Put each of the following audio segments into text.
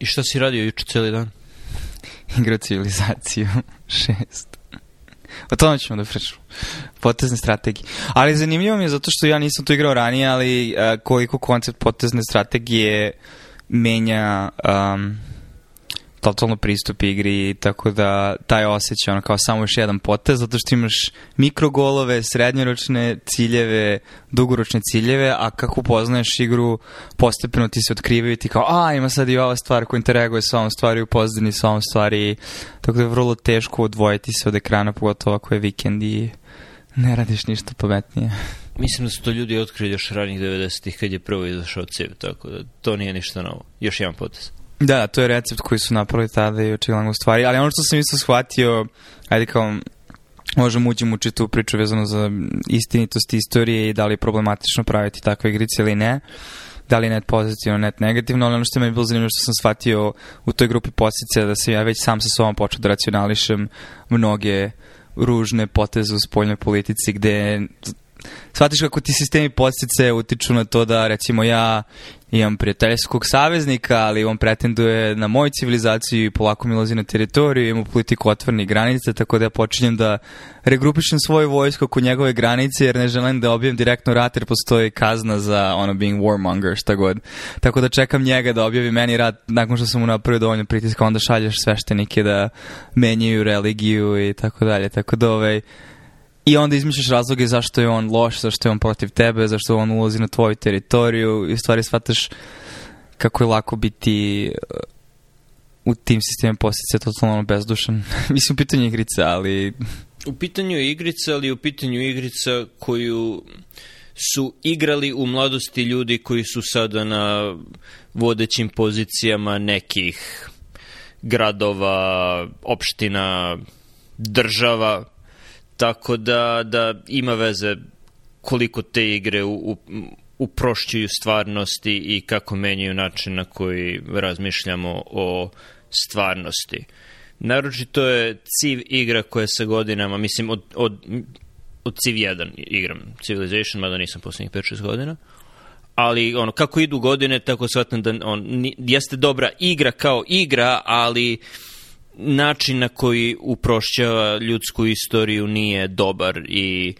I šta si radio juče cijeli dan? Igrao civilizaciju šest. O tome ćemo da pričamo. Potezne strategije. Ali zanimljivo mi je zato što ja nisam to igrao ranije, ali uh, koliko koncept potezne strategije menja um, totalno pristup igri, tako da taj osjećaj, ono kao samo još jedan potez, zato što imaš mikrogolove, srednjoročne ciljeve, dugoročne ciljeve, a kako poznaješ igru, postepeno ti se otkrivaju i ti kao, a ima sad i ova stvar koja interaguje sa ovom stvari u pozdini, sa ovom stvari, tako da je vrlo teško odvojiti se od ekrana, pogotovo ako je vikend i ne radiš ništa pametnije. Mislim da su to ljudi otkrili još ranih 90-ih kad je prvo izašao civ, tako da to nije ništa novo. Još jedan potez. Da, da, to je recept koji su napravili tada i očigledno u stvari, ali ono što sam isto shvatio, ajde kao možemo uđemo u čitu priču vezano za istinitost istorije i da li je problematično praviti takve igrice ili ne. Da li je net pozitivno, net negativno, ali ono što je meni bilo zanimljivo što sam shvatio u toj grupi postica da sam ja već sam sa sobom počeo da racionališem mnoge ružne poteze u spoljnoj politici gde shvatiš kako ti sistemi podstice utiču na to da recimo ja imam prijateljskog saveznika, ali on pretenduje na moju civilizaciju i polako mi lazi na teritoriju, imamo politiku otvornih granica, tako da ja počinjem da regrupišem svoje vojsko oko njegove granice, jer ne želim da objavim direktno rat, jer postoji kazna za ono being warmonger, šta god. Tako da čekam njega da objavi meni rat, nakon što sam mu napravio dovoljno pritiska, onda šalješ sveštenike da menjaju religiju i tako dalje. Tako da ovaj, I onda izmišljaš razloge zašto je on loš, zašto je on protiv tebe, zašto on ulazi na tvoju teritoriju i u stvari shvataš kako je lako biti uh, u tim sistemima posljedice totalno bezdušan. Mislim, u pitanju igrica, ali... U pitanju je igrica, ali u pitanju igrica koju su igrali u mladosti ljudi koji su sada na vodećim pozicijama nekih gradova, opština, država, Tako da, da ima veze koliko te igre u, u, uprošćuju stvarnosti i kako menjaju način na koji razmišljamo o stvarnosti. Naročito je Civ igra koja sa godinama, mislim od, od, od Civ 1 igram Civilization, mada nisam poslednjih 5-6 godina, ali ono, kako idu godine, tako shvatam da on, jeste dobra igra kao igra, ali uh, način na koji uprošćava ljudsku istoriju nije dobar i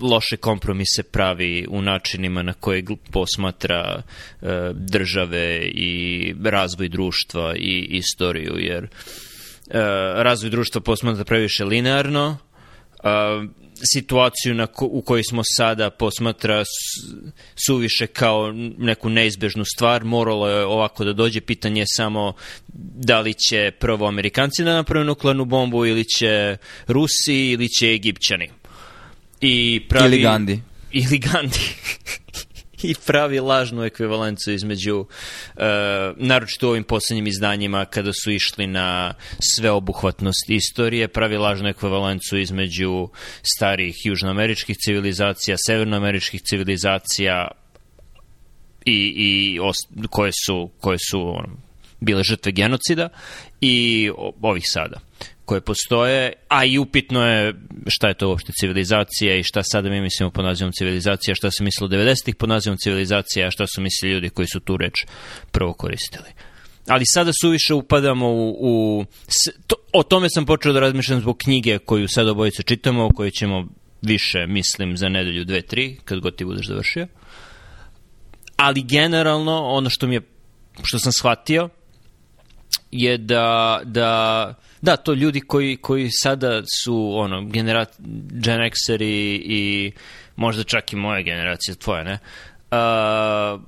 loše kompromise pravi u načinima na koje posmatra e, države i razvoj društva i istoriju jer e, razvoj društva posmatra previše linearno Uh, situaciju na ko, u kojoj smo sada posmatra suviše kao neku neizbežnu stvar, moralo je ovako da dođe, pitanje samo da li će prvo Amerikanci da naprave nuklearnu bombu ili će Rusi ili će Egipćani. I pravi, ili Gandhi. Ili Gandhi. i pravi lažnu ekvivalencu između, e, naročito u ovim poslednjim izdanjima kada su išli na sveobuhvatnost istorije, pravi lažnu ekvivalencu između starih južnoameričkih civilizacija, severnoameričkih civilizacija i, i os, koje su, koje su ono, bile žrtve genocida i ovih sada koje postoje, a i upitno je šta je to uopšte civilizacija i šta sada mi mislimo po nazivom civilizacija, šta se mislilo 90-ih po nazivom civilizacija, a šta su mislili ljudi koji su tu reč prvo koristili. Ali sada suviše upadamo u... u to, o tome sam počeo da razmišljam zbog knjige koju sad obojice čitamo, o kojoj ćemo više, mislim, za nedelju, dve, tri, kad god ti budeš završio. Ali generalno, ono što mi je, što sam shvatio, je da, da, da, to ljudi koji, koji sada su, ono, generat, Gen Xeri i možda čak i moja generacija, tvoja, ne? Uh,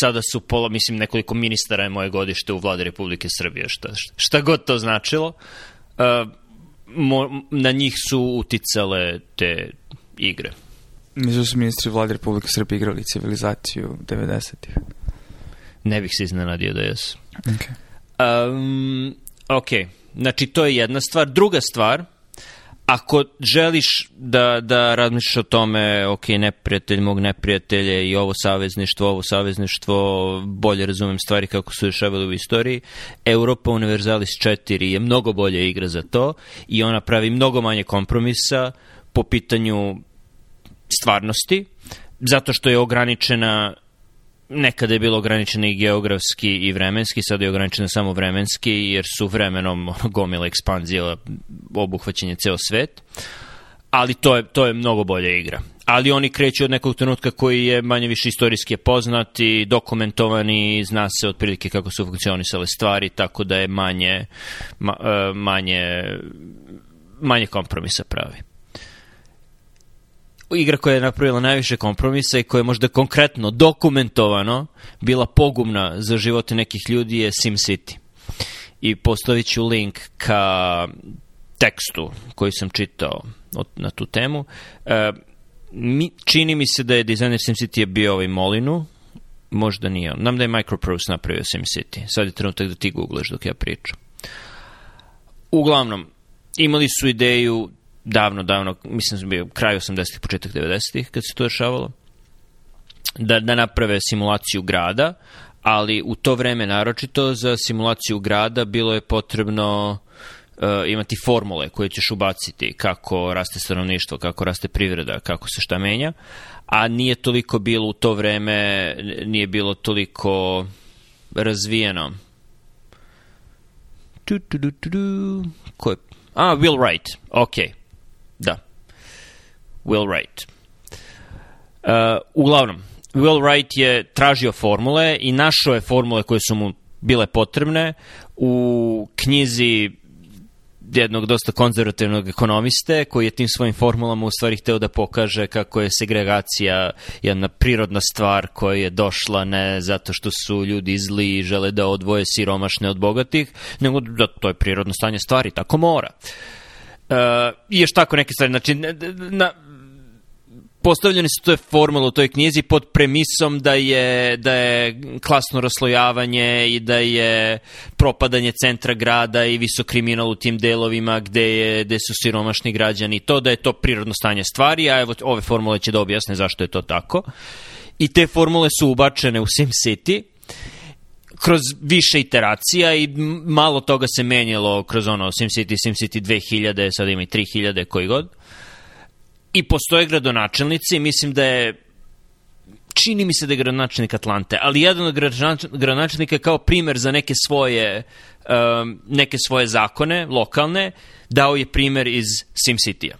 sada su pola, mislim, nekoliko ministara je moje godište u vladi Republike Srbije, šta, šta god to značilo. Uh, mo, na njih su uticale te igre. Mislim su ministri vlade Republike Srbije igrali civilizaciju 90-ih. Ne bih se iznenadio da jesu. Okay. Um, ok, znači to je jedna stvar. Druga stvar, ako želiš da, da razmišljaš o tome, ok, neprijatelj mog neprijatelje i ovo savezništvo, ovo savezništvo, bolje razumem stvari kako su dešavale u istoriji, Europa Universalis 4 je mnogo bolja igra za to i ona pravi mnogo manje kompromisa po pitanju stvarnosti, zato što je ograničena nekada je bilo ograničeno i geografski i vremenski, sada je ograničeno samo vremenski, jer su vremenom gomila ekspanzija obuhvaćen je ceo svet, ali to je, to je mnogo bolja igra. Ali oni kreću od nekog trenutka koji je manje više istorijski poznat i dokumentovan i zna se otprilike kako su funkcionisale stvari, tako da je manje, ma, e, manje, manje kompromisa pravi igra koja je napravila najviše kompromisa i koja je možda konkretno, dokumentovano bila pogubna za živote nekih ljudi je Sim City. I postavit ću link ka tekstu koji sam čitao od, na tu temu. E, mi, čini mi se da je dizajner SimCity je bio ovaj Molinu, možda nije Nam da je Microprose napravio City. Sad je trenutak da ti googlaš dok ja pričam. Uglavnom, imali su ideju davno, davno, mislim da bio kraj 80-ih, početak 90-ih kad se to dešavalo, da, da naprave simulaciju grada, ali u to vreme naročito za simulaciju grada bilo je potrebno uh, imati formule koje ćeš ubaciti kako raste stanovništvo, kako raste privreda, kako se šta menja, a nije toliko bilo u to vreme, nije bilo toliko razvijeno. Tu, tu, tu, tu, tu. Ko je? A, Will Wright, okej. Okay Will Wright. Uh, uglavnom, Will Wright je tražio formule i našao je formule koje su mu bile potrebne u knjizi jednog dosta konzervativnog ekonomiste koji je tim svojim formulama u stvari hteo da pokaže kako je segregacija jedna prirodna stvar koja je došla ne zato što su ljudi zli i žele da odvoje siromašne od bogatih, nego da to je prirodno stanje stvari, tako mora. Uh, I još tako neke stvari, znači na, postavljene su to je formula u toj knjizi pod premisom da je, da je klasno raslojavanje i da je propadanje centra grada i visok kriminal u tim delovima gde, je, gde su siromašni građani to da je to prirodno stanje stvari, a evo ove formule će da objasne zašto je to tako. I te formule su ubačene u Sim City kroz više iteracija i malo toga se menjalo kroz ono Sim City, Sim City 2000, sad ima i 3000, koji god. Uh, i postoje gradonačelnici, mislim da je čini mi se da je gradonačelnik Atlante, ali jedan od gradonačelnika kao primer za neke svoje um, neke svoje zakone lokalne, dao je primer iz SimCity-a.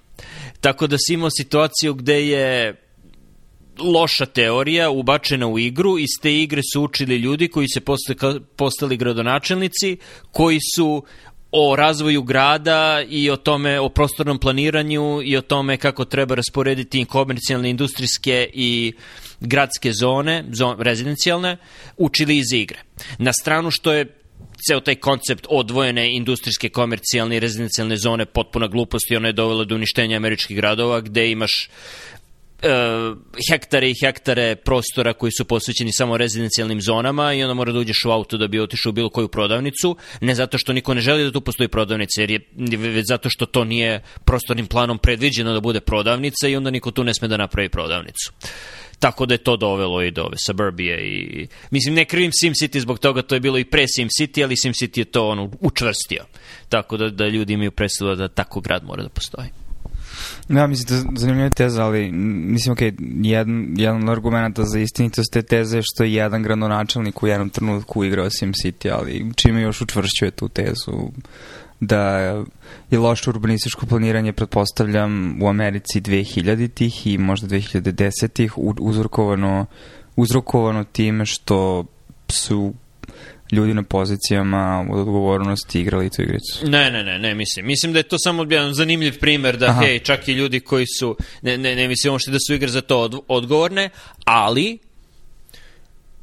Tako da si imao situaciju gde je loša teorija ubačena u igru, iz te igre su učili ljudi koji se posle, postali gradonačelnici, koji su o razvoju grada i o tome, o prostornom planiranju i o tome kako treba rasporediti komercijalne, industrijske i gradske zone, zone rezidencijalne, učili iz igre. Na stranu što je ceo taj koncept odvojene industrijske, komercijalne i rezidencijalne zone potpuna glupost i ona je dovela do uništenja američkih gradova gde imaš E, hektare i hektare prostora koji su posvećeni samo rezidencijalnim zonama i onda mora da uđeš u auto da bi otišao u bilo koju prodavnicu, ne zato što niko ne želi da tu postoji prodavnica, jer je već zato što to nije prostornim planom predviđeno da bude prodavnica i onda niko tu ne sme da napravi prodavnicu. Tako da je to dovelo i do ove suburbije i... Mislim, ne krivim City zbog toga, to je bilo i pre Sim City, ali Sim City je to ono, učvrstio. Tako da, da ljudi imaju predstavu da tako grad mora da postoji. Da, mislim, to je zanimljiva teza, ali mislim, ok, jedan, jedan od argumenta za istinitost te teze je što je jedan gradonačelnik u jednom trenutku igrao Sim City, ali čime još učvršćuje tu tezu da je loše urbanističko planiranje, pretpostavljam, u Americi 2000-ih i možda 2010-ih uzrokovano, uzrokovano time što su ljudi na pozicijama od odgovornosti igrali tu igricu. Ne, ne, ne, ne, mislim. Mislim da je to samo jedan zanimljiv primer da, Aha. hej, čak i ljudi koji su, ne, ne, ne mislim uopšte da su igre za to od, odgovorne, ali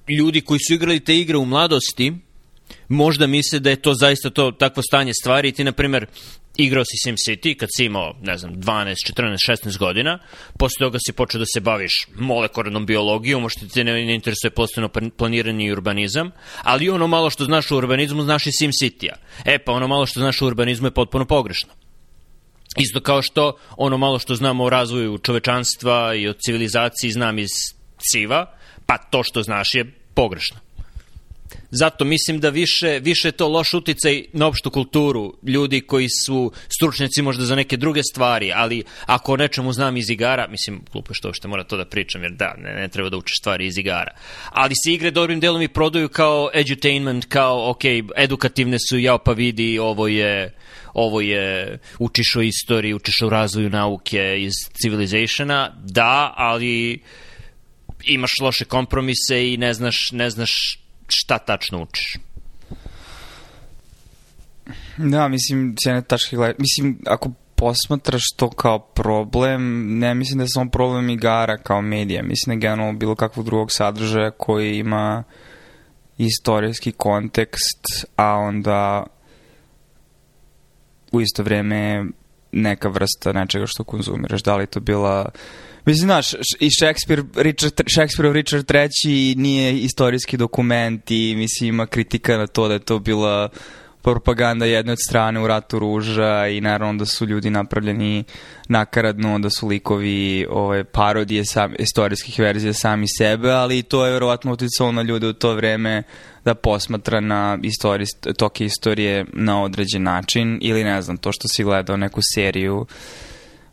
ljudi koji su igrali te igre u mladosti, možda misle da je to zaista to takvo stanje stvari i ti, na primer, igrao si Sim City kad si imao, ne znam, 12, 14, 16 godina, posle toga si počeo da se baviš molekularnom biologijom, možda ti ne interesuje postojno planiranje i urbanizam, ali ono malo što znaš o urbanizmu znaš i Sim City-a. E pa ono malo što znaš o urbanizmu je potpuno pogrešno. Isto kao što ono malo što znamo o razvoju čovečanstva i o civilizaciji znam iz Civa, pa to što znaš je pogrešno. Zato mislim da više, više to loš uticaj na opštu kulturu ljudi koji su stručnjaci možda za neke druge stvari, ali ako o nečemu znam iz igara, mislim, glupo što uopšte mora to da pričam, jer da, ne, ne treba da učiš stvari iz igara. Ali se igre dobrim delom i prodaju kao edutainment, kao, ok, edukativne su, jao pa vidi, ovo je ovo je, učiš o istoriji, učiš o razvoju nauke iz Civilizationa, da, ali imaš loše kompromise i ne znaš, ne znaš šta tačno učiš. Da, mislim, s jedne tačke gleda, mislim, ako posmatraš to kao problem, ne mislim da je samo problem igara kao medija, mislim da generalno bilo kakvog drugog sadržaja koji ima istorijski kontekst, a onda u isto vreme neka vrsta nečega što konzumiraš. Da li to bila uh, Mislim, znaš, i Shakespeare, Richard, Shakespeareov Richard III nije istorijski dokument i mislim ima kritika na to da je to bila propaganda jedne od strane u ratu ruža i naravno da su ljudi napravljeni nakaradno, da su likovi ove, ovaj, parodije sam, istorijskih verzija sami sebe, ali to je verovatno uticalo na ljude u to vreme da posmatra na istorij, toke istorije na određen način ili ne znam, to što si gledao neku seriju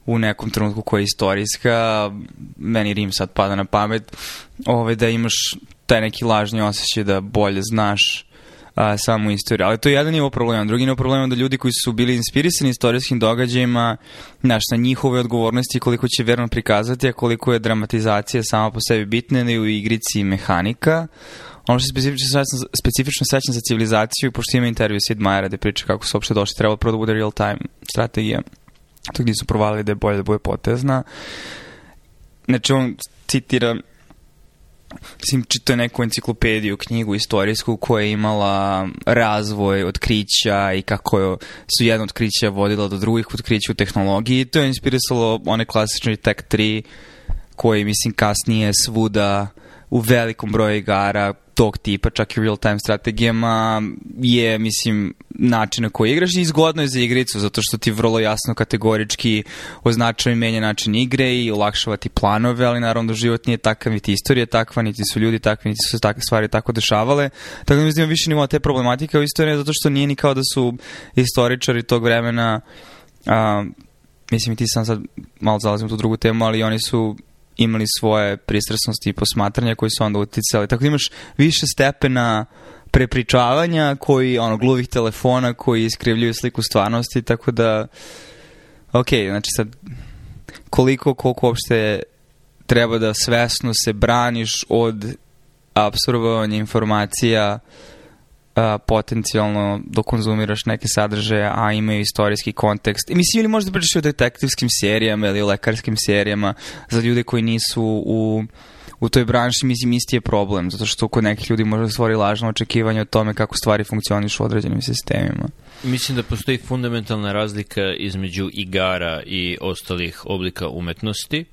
u nekom trenutku koja je istorijska, meni Rim sad pada na pamet, ove, ovaj, da imaš taj neki lažni osjećaj da bolje znaš a, samu istoriju. Ali to je jedan nivo problema. Drugi nivo problema da ljudi koji su bili inspirisani istorijskim događajima, znaš, na njihove odgovornosti koliko će verno prikazati, a koliko je dramatizacija sama po sebi bitna ili da u igrici mehanika. Ono što je specifično, specifično sećam za civilizaciju, pošto ima intervju Sid Meier'a da priča kako su uopšte došli, treba prvo da bude real time strategija to gdje su provalili da je bolje da bude potezna. Znači, on citira mislim, čito je neku enciklopediju, knjigu istorijsku koja je imala razvoj otkrića i kako su jedna otkrića vodila do drugih otkrića u tehnologiji i to je inspirisalo one klasične Tech 3 koji, mislim, kasnije svuda u velikom broju igara tog tipa, čak i real-time strategijama, je, mislim, način na koji igraš i zgodno je za igricu, zato što ti vrlo jasno kategorički označava i menja način igre i olakšava ti planove, ali naravno da život nije takav, niti istorija takva, niti su ljudi takvi, niti su takve stvari tako dešavale. Tako da mislim da više nivoa te problematike u istoriji, zato što nije ni kao da su istoričari tog vremena, a, mislim i ti sam sad malo zalazim u tu drugu temu, ali oni su imali svoje pristrasnosti i posmatranja koji su onda uticali. Tako da imaš više stepena prepričavanja koji, ono, gluvih telefona koji iskrivljuju sliku stvarnosti, tako da, ok, znači sad, koliko, koliko uopšte treba da svesno se braniš od absorbovanja informacija uh, a, potencijalno dokonzumiraš neke sadržaje, a imaju istorijski kontekst. I mislim, ili možda pričaš o detektivskim serijama ili o lekarskim serijama za ljude koji nisu u u toj branši, mislim, isti je problem, zato što kod nekih ljudi može stvori lažno očekivanje o tome kako stvari funkcionišu u određenim sistemima. Mislim da postoji fundamentalna razlika između igara i ostalih oblika umetnosti,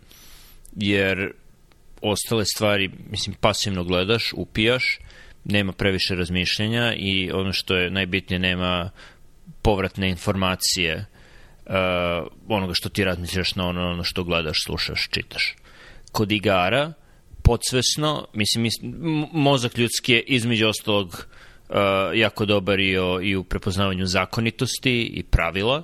jer ostale stvari, mislim, pasivno gledaš, upijaš, nema previše razmišljanja i ono što je najbitnije nema povratne informacije uh, onoga što ti razmišljaš na ono, ono što gledaš, slušaš, čitaš. Kod igara, podsvesno, mislim, mislim mozak ljudski je između ostalog uh, jako dobar i, o, i u prepoznavanju zakonitosti i pravila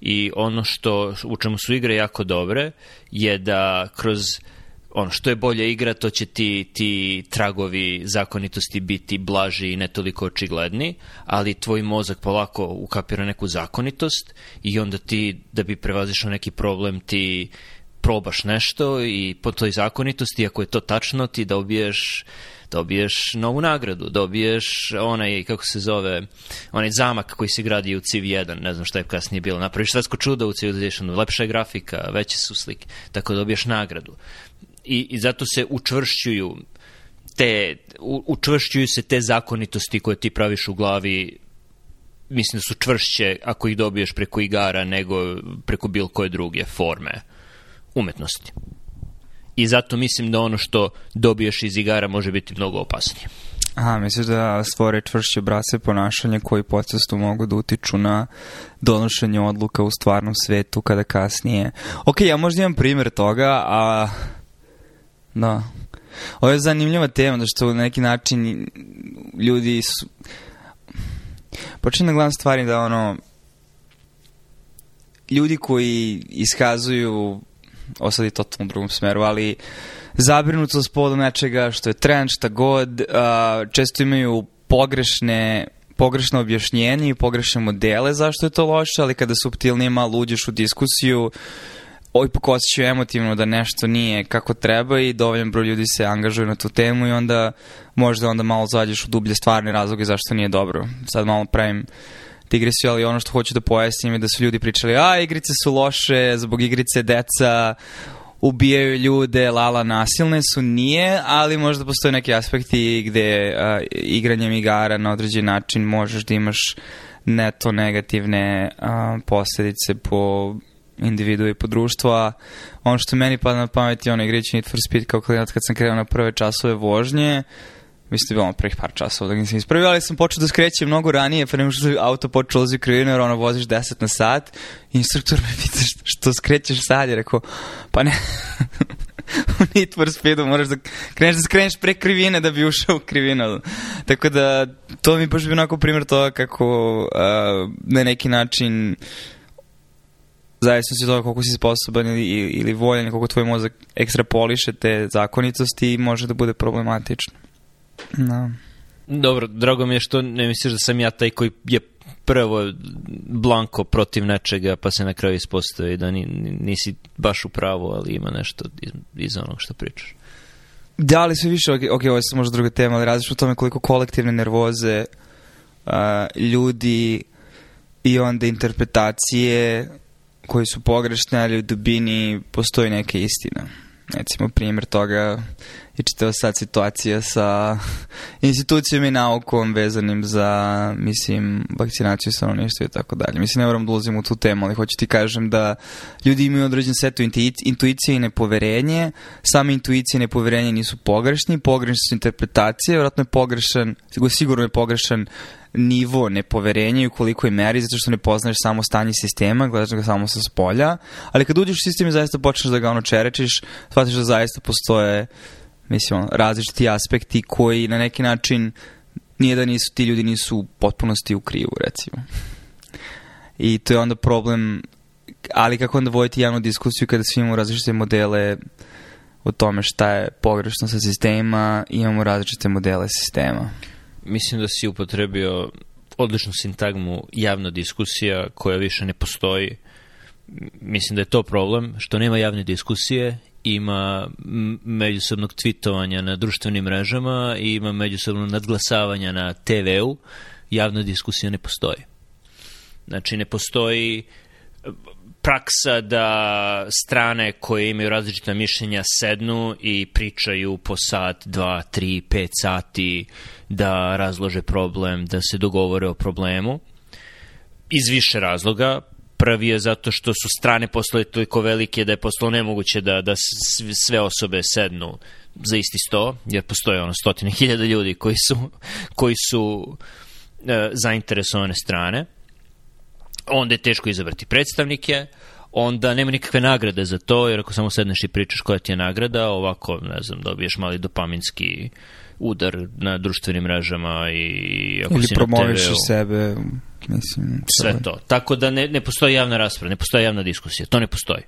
i ono što u čemu su igre jako dobre je da kroz uh, ono, što je bolja igra, to će ti, ti tragovi zakonitosti biti blaži i ne toliko očigledni, ali tvoj mozak polako ukapira neku zakonitost i onda ti, da bi prevazišao neki problem, ti probaš nešto i po toj zakonitosti, ako je to tačno, ti dobiješ dobiješ novu nagradu, dobiješ onaj, kako se zove, onaj zamak koji se gradi u Civ 1, ne znam šta je kasnije bilo, napraviš svetsko čudo u Civilizationu, lepša je grafika, veće su slike, tako da dobiješ nagradu i, i zato se učvršćuju te, u, učvršćuju se te zakonitosti koje ti praviš u glavi mislim da su čvršće ako ih dobiješ preko igara nego preko bilo koje druge forme umetnosti. I zato mislim da ono što dobiješ iz igara može biti mnogo opasnije. Aha, misliš da stvore čvršće brase ponašanja koji podcastu mogu da utiču na donošenje odluka u stvarnom svetu kada kasnije... Ok, ja možda imam primjer toga, a Da. Ovo je zanimljiva tema, da što na neki način ljudi su... Počinu da gledam stvari da ono... Ljudi koji iskazuju, ovo sad je totalno u drugom smeru, ali zabrinutost povodom nečega što je trend, šta god, često imaju pogrešne pogrešno objašnjenje i pogrešne modele zašto je to loše, ali kada subtilnije malo uđeš u diskusiju, ipak osjećaju emotivno da nešto nije kako treba i dovoljan broj ljudi se angažuju na tu temu i onda možda onda malo zađeš u dublje stvarne razloge zašto nije dobro. Sad malo pravim Tigresi, ali ono što hoću da pojasnim je da su ljudi pričali, a igrice su loše, zbog igrice deca ubijaju ljude, lala nasilne su, nije, ali možda postoje neki aspekti gde a, igranjem igara na određen način možeš da imaš neto negativne a, posledice po individua i po društvu, a ono što meni pada na pamet je ono igrajući Need for Speed kao klinac kad sam krenuo na prve časove vožnje, mislim da je bilo prvih par časova da ga nisam ispravio, ali sam počeo da skrećem mnogo ranije, pa nego što sam auto počeo ulazi u krivinu, jer ono voziš 10 na sat, instruktor me pita što skrećeš sad, je rekao, pa ne, u Need for Speedu moraš da kreneš da skreneš pre krivine da bi ušao u krivinu. Tako da, to mi baš bi onako primjer toga kako uh, na neki način uh, zavisno si od toga koliko si sposoban ili, ili voljen, koliko tvoj mozak ekstrapoliše te zakonitosti i može da bude problematično. Da. Dobro, drago mi je što ne misliš da sam ja taj koji je prvo blanko protiv nečega, pa se na kraju ispostavi da ni, nisi baš u pravu, ali ima nešto iz, iz onog što pričaš. Da, ali sve više, ok, ovo je možda druga tema, ali različno u tome koliko kolektivne nervoze uh, ljudi i onda interpretacije koje su pogrešne, ali u dubini postoji neka istina. Recimo, primjer toga i čitava sad situacija sa institucijama i naukom vezanim za, mislim, vakcinaciju stanovništva i tako dalje. Mislim, ne moram da ulazim u tu temu, ali hoću ti kažem da ljudi imaju određen set intuicije i nepoverenje, same intuicije i nepoverenje nisu pogrešni, pogrešne su interpretacije, vjerojatno je pogrešan, sigurno je pogrešan nivo nepoverenja i u kolikoj meri, zato što ne poznaješ samo stanje sistema, gledaš ga samo sa spolja, ali kad uđeš u sistem i zaista počneš da ga ono čerečiš, shvatiš da zaista postoje Mislim, ono, različiti aspekti koji na neki način nije da nisu, ti ljudi nisu u potpunosti u krivu, recimo. I to je onda problem, ali kako onda vojiti javnu diskusiju kada svi imamo različite modele o tome šta je pogrešno sa sistema, imamo različite modele sistema. Mislim da si upotrebio odličnu sintagmu javna diskusija koja više ne postoji. Mislim da je to problem, što nema javne diskusije ima međusobnog tvitovanja na društvenim mrežama i ima međusobnog nadglasavanja na TV-u, javna diskusija ne postoji. Znači, ne postoji e, praksa da strane koje imaju različita mišljenja sednu i pričaju po sat, dva, tri, pet sati da razlože problem, da se dogovore o problemu iz više razloga. Prvi je zato što su strane postale toliko velike da je postalo nemoguće da, da sve osobe sednu za isti sto, jer postoje ono stotine hiljada ljudi koji su, koji su e, zainteresovane strane. Onda je teško izabrati predstavnike, onda nema nikakve nagrade za to, jer ako samo sedneš i pričaš koja ti je nagrada, ovako, ne znam, dobiješ mali dopaminski udar na društvenim mrežama i ako Ili si promoviš na TV-u, sebe Mislim, sve to. Tako da ne, ne postoji javna rasprava, ne postoji javna diskusija. To ne postoji.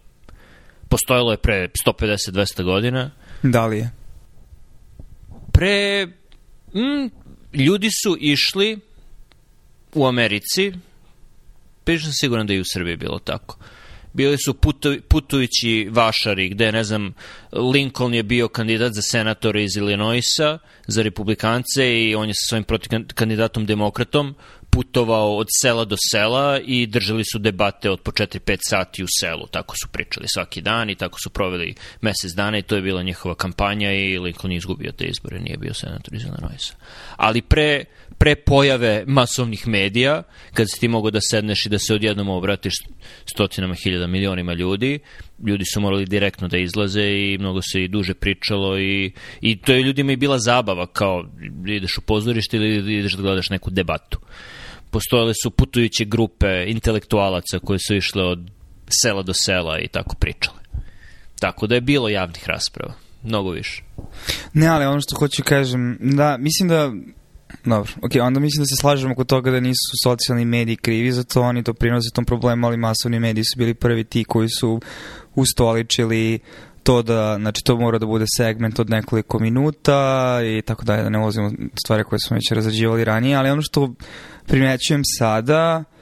Postojalo je pre 150-200 godina. Da li je? Pre... Mm, ljudi su išli u Americi, prilično siguran da i u Srbiji bilo tako. Bili su putovi, putujući vašari, gde, ne znam, Lincoln je bio kandidat za senatora iz Illinoisa, za republikance i on je sa svojim protikandidatom demokratom putovao od sela do sela i držali su debate od po 4-5 sati u selu. Tako su pričali svaki dan i tako su proveli mesec dana i to je bila njihova kampanja i Lincoln izgubio te izbore, nije bio senator iz Illinoisa. Ali pre, pre pojave masovnih medija, kad si ti mogao da sedneš i da se odjednom obratiš stotinama hiljada milionima ljudi, ljudi su morali direktno da izlaze i mnogo se i duže pričalo i, i to je ljudima i bila zabava, kao ideš u pozorište ili ideš da gledaš neku debatu. Postojale su putujuće grupe intelektualaca koje su išle od sela do sela i tako pričale. Tako da je bilo javnih rasprava mnogo više. Ne, ali ono što hoću kažem, da, mislim da Dobro, ok, onda mislim da se slažemo kod toga da nisu socijalni mediji krivi, za to, oni to prinose tom problemu, ali masovni mediji su bili prvi ti koji su ustoličili to da, znači to mora da bude segment od nekoliko minuta i tako dalje, da ne ulazimo stvari koje smo već razrađivali ranije, ali ono što primećujem sada, uh,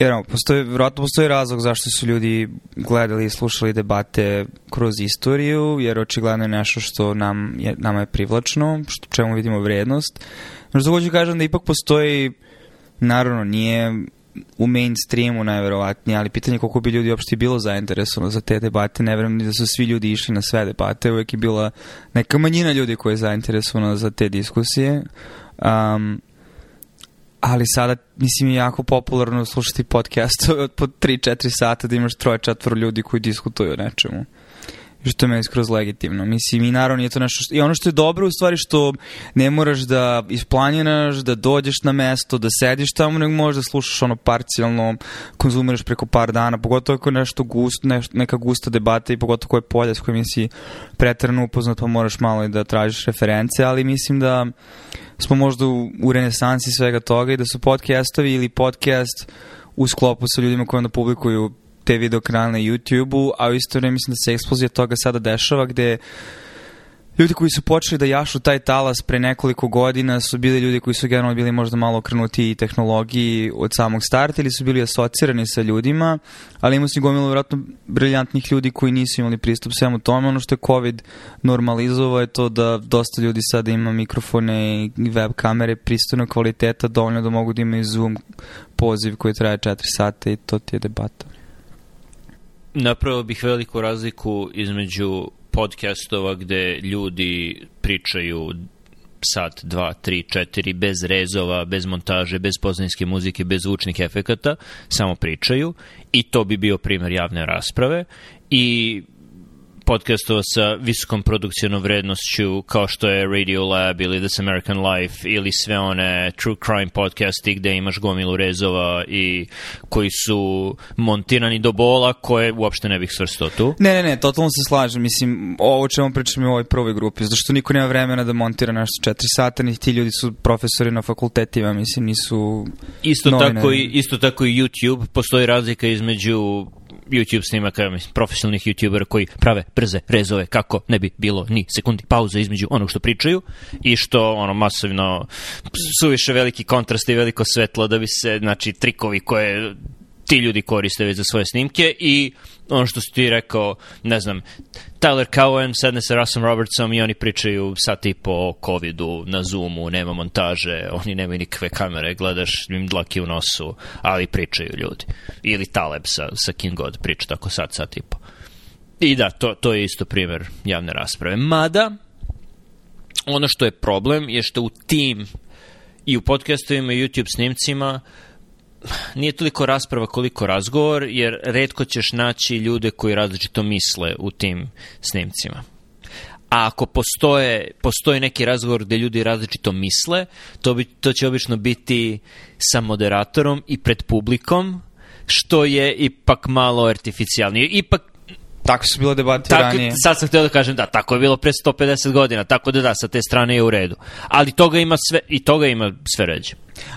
Jer, postoji, vjerojatno postoji razlog zašto su ljudi gledali i slušali debate kroz istoriju, jer očigledno je nešto što nam je, nama je privlačno, što, čemu vidimo vrednost. Znači, zato da hoću kažem da ipak postoji, naravno, nije u mainstreamu najverovatnije, ali pitanje je koliko bi ljudi uopšte bilo zainteresovano za te debate. Ne verujem da su svi ljudi išli na sve debate, uvek je bila neka manjina ljudi koja je zainteresovana za te diskusije. Um, ali sada mislim je jako popularno slušati podcast od po 3-4 sata da imaš troje četvoro ljudi koji diskutuju o nečemu. I što je meni skroz legitimno. Mislim, i naravno je to nešto što... I ono što je dobro u stvari što ne moraš da isplaniraš, da dođeš na mesto, da sediš tamo, nego možeš da slušaš ono parcijalno, konzumiraš preko par dana, pogotovo ako je nešto gust, neš, neka gusta debata i pogotovo koje polje s kojim si pretrano upoznat, pa moraš malo i da tražiš reference, ali mislim da smo možda u, u renesansi svega toga i da su podcastovi ili podcast u sklopu sa ljudima koji onda publikuju te videokanale na YouTube-u, a u isto vreme mislim da se eksplozija toga sada dešava gde ljudi koji su počeli da jašu taj talas pre nekoliko godina su bili ljudi koji su generalno bili možda malo okrenuti i tehnologiji od samog starta ili su bili asocirani sa ljudima, ali ima se gomilo vjerojatno briljantnih ljudi koji nisu imali pristup svemu tome. Ono što je COVID normalizovao je to da dosta ljudi sada ima mikrofone i web kamere pristojnog kvaliteta, dovoljno da mogu da imaju Zoom poziv koji traje 4 sata i to ti je debata napravio bih veliku razliku između podcastova gde ljudi pričaju sat, dva, tri, četiri, bez rezova, bez montaže, bez pozninske muzike, bez zvučnih efekata, samo pričaju i to bi bio primer javne rasprave i podcastova sa visokom produkcijnom vrednošću kao što je Radio Lab ili This American Life ili sve one true crime podcasti gde imaš gomilu rezova i koji su montirani do bola koje uopšte ne bih svrstao tu. Ne, ne, ne, totalno se slažem. Mislim, ovo čemu pričam je u ovoj prvoj grupi, zato što niko nema vremena da montira nešto četiri sata, ni ti ljudi su profesori na fakultetima, mislim, nisu isto novinari. Tako i, isto tako i YouTube, postoji razlika između YouTube snimaka, mislim, profesionalnih YouTubera koji prave brze rezove kako ne bi bilo ni sekundi pauze između onog što pričaju i što ono masovno suviše veliki kontrast i veliko svetlo da bi se znači trikovi koje ti ljudi koriste već za svoje snimke i ono što si ti rekao, ne znam, Tyler Cowen sedne sa Russell Robertsom i oni pričaju sa tipo po o covidu na Zoomu, nema montaže, oni nemaju nikakve kamere, gledaš im dlaki u nosu, ali pričaju ljudi. Ili Taleb sa, sa King god priča tako sat, sat i I da, to, to je isto primer javne rasprave. Mada, ono što je problem je što u tim i u podcastovima i YouTube snimcima uh, nije toliko rasprava koliko razgovor, jer redko ćeš naći ljude koji različito misle u tim snimcima. A ako postoje, postoji neki razgovor gde ljudi različito misle, to, bi, to će obično biti sa moderatorom i pred publikom, što je ipak malo artificijalnije. Ipak Tako su bilo debate tako, ranije. Sad sam htio da kažem da, tako je bilo pre 150 godina, tako da da, sa te strane je u redu. Ali toga ima sve, i toga ima sve ređe.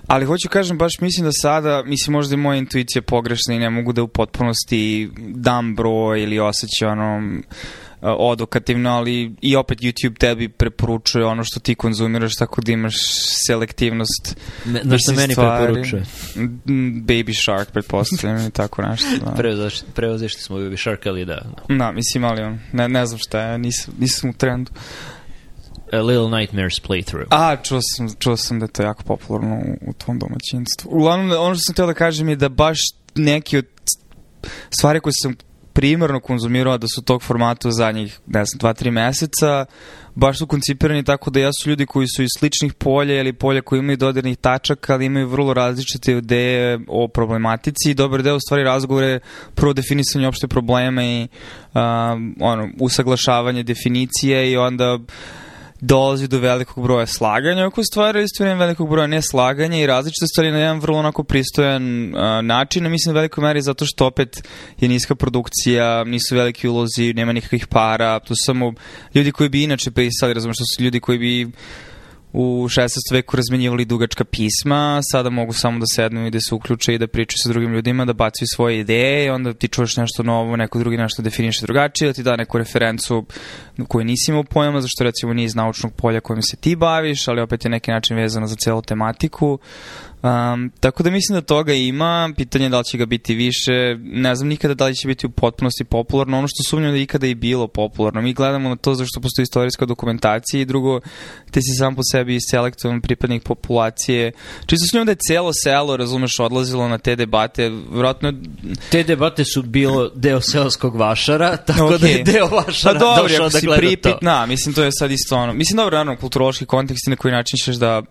Ali hoću kažem, baš mislim da sada, mislim možda je moja intuicija pogrešna i ne mogu da u potpunosti dam broj ili osjećaj ono eh, odokativno, ali i opet YouTube tebi preporučuje ono što ti konzumiraš, tako da imaš selektivnost. Me, na što meni stvari. preporučuje? Mm, Baby Shark, pretpostavljam, i tako nešto. Da. Preozašli, preozašli smo Baby Shark, ali da. Da, mislim, ali on, ne, ne znam šta je, nisam, nisam u trendu. Uh, A Little Nightmares playthrough. A, čuo sam, čuo sam da je to jako popularno u tvom domaćinstvu. Uglavnom, ono što sam htio da kažem je da baš neki od stvari koje sam primarno konzumirao da su tog formata zadnjih, ne znam, 2-3 meseca, baš su koncipirani tako da ja su ljudi koji su iz sličnih polja ili polja koji imaju dodirnih tačaka, ali imaju vrlo različite ideje o problematici i dobar deo stvari razgovore prvo definisanje opšte problema i um, ono, usaglašavanje definicije i onda uh, dolazi do velikog broja slaganja oko stvari, ali stvarno velikog broja neslaganja i različite stvari na jedan vrlo onako pristojan a, način, mislim u velikoj meri zato što opet je niska produkcija, nisu veliki ulozi, nema nikakvih para, to su samo ljudi koji bi inače pisali, razumiješ, to su ljudi koji bi u 16. veku razmenjivali dugačka pisma, sada mogu samo da sednu i da se uključe i da pričaju sa drugim ljudima, da bacaju svoje ideje i onda ti čuješ nešto novo, neko drugi nešto definiše drugačije, da ti da neku referencu koju nisi imao pojma, zašto recimo nije iz naučnog polja kojim se ti baviš, ali opet je neki način vezano za celu tematiku. Um, tako da mislim da toga ima, pitanje da li će ga biti više, ne znam nikada da li će biti u potpunosti popularno, ono što sumnjam da ikada i bilo popularno. Mi gledamo na to zato što postoji istorijska dokumentacija i drugo, ti si sam po sebi selektovan pripadnik populacije. Čisto sumnjam da je celo selo, razumeš, odlazilo na te debate, vjerojatno... Te debate su bilo deo selskog vašara, tako okay. da je deo vašara pa dobro, došao da gleda pripit, to. Na, mislim, to je sad isto ono. Mislim, dobro, naravno, kulturološki kontekst i na koji način ćeš da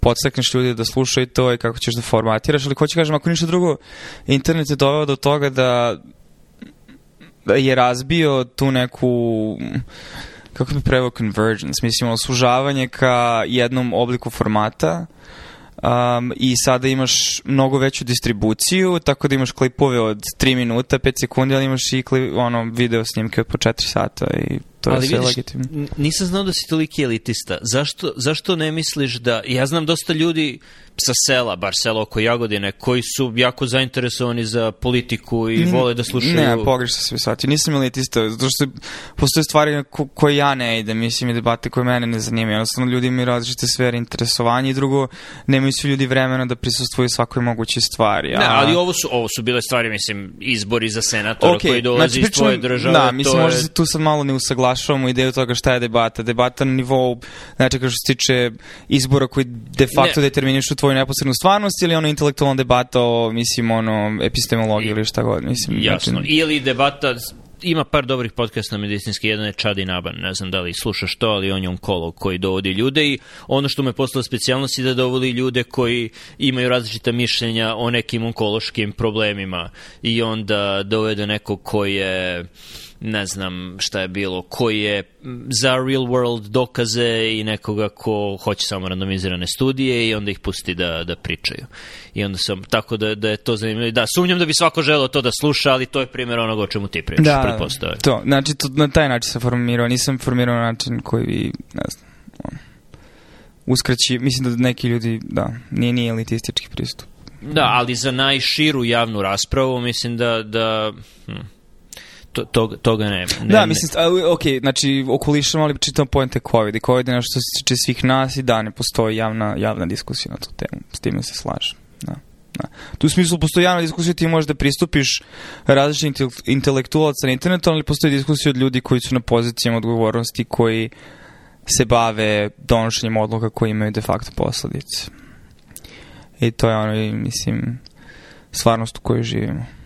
podstakneš ljudi da slušaju to i kako ćeš da formatiraš, ali hoće kažem, ako ništa drugo, internet je doveo do toga da, da je razbio tu neku kako bi preveo convergence, mislim, osužavanje ka jednom obliku formata, um, i sada imaš mnogo veću distribuciju, tako da imaš klipove od 3 minuta, 5 sekundi, ali imaš i klip, ono, video snimke od po 4 sata i to je Ali sve vidiš, legitimno. Nisam znao da si toliki elitista. Zašto, zašto ne misliš da... Ja znam dosta ljudi sa sela, bar selo oko Jagodine, koji su jako zainteresovani za politiku i mm, vole da slušaju... Ne, pogrešno se shvatio. Nisam elitista, zato što postoje stvari ko koje ja ne idem, mislim, i debate koje mene ne zanimaju. Jednostavno, ljudi imaju različite sfere interesovanja i drugo, nemaju svi ljudi vremena da prisustvuju svakoj mogućoj stvari. A... Ne, ali ovo su, ovo su bile stvari, mislim, izbori za senatora okay, koji dolazi znači, iz tvoje države. Da, mislim, je... možda se tu sad malo ne usaglašavamo ideju toga šta je debata. Debata na nivou, znači, kao što se tiče izbora koji de facto determinišu tvoj tvoju neposrednu stvarnost ili ono intelektualna debata o, mislim, ono, epistemologiji ili šta god, mislim. Jasno, znači... ili debata ima par dobrih podcasta medicinski, jedan je Čadi Naban, ne znam da li slušaš to, ali on je onkolog koji dovodi ljude i ono što me postala specijalnost je da dovodi ljude koji imaju različita mišljenja o nekim onkološkim problemima i onda dovede nekog koji je ne znam šta je bilo, koji je za real world dokaze i nekoga ko hoće samo randomizirane studije i onda ih pusti da, da pričaju. I onda sam, tako da, da je to zanimljivo. Da, sumnjam da bi svako želeo to da sluša, ali to je primjer onoga o čemu ti pričaš, da, pretpostavljam. to, znači to, na taj način sam formirao, nisam formirao na način koji, ne znam, on, uskraći, mislim da neki ljudi, da, nije, nije elitistički pristup. Da, ali za najširu javnu raspravu mislim da, da hm to, to, toga ne, ne Da, mislim, ali, ok, znači okolišamo, ali čitam pojente COVID i COVID je nešto se tiče svih nas i da ne postoji javna, javna diskusija na tu temu, s time se slažem. Da. Da. Tu u smislu postoji javna diskusija, ti možeš da pristupiš različitih intelektualaca na internetu, ali postoji diskusija od ljudi koji su na pozicijama odgovornosti, koji se bave donošenjem odluka koji imaju de facto posledice. I to je ono, mislim, stvarnost u kojoj živimo.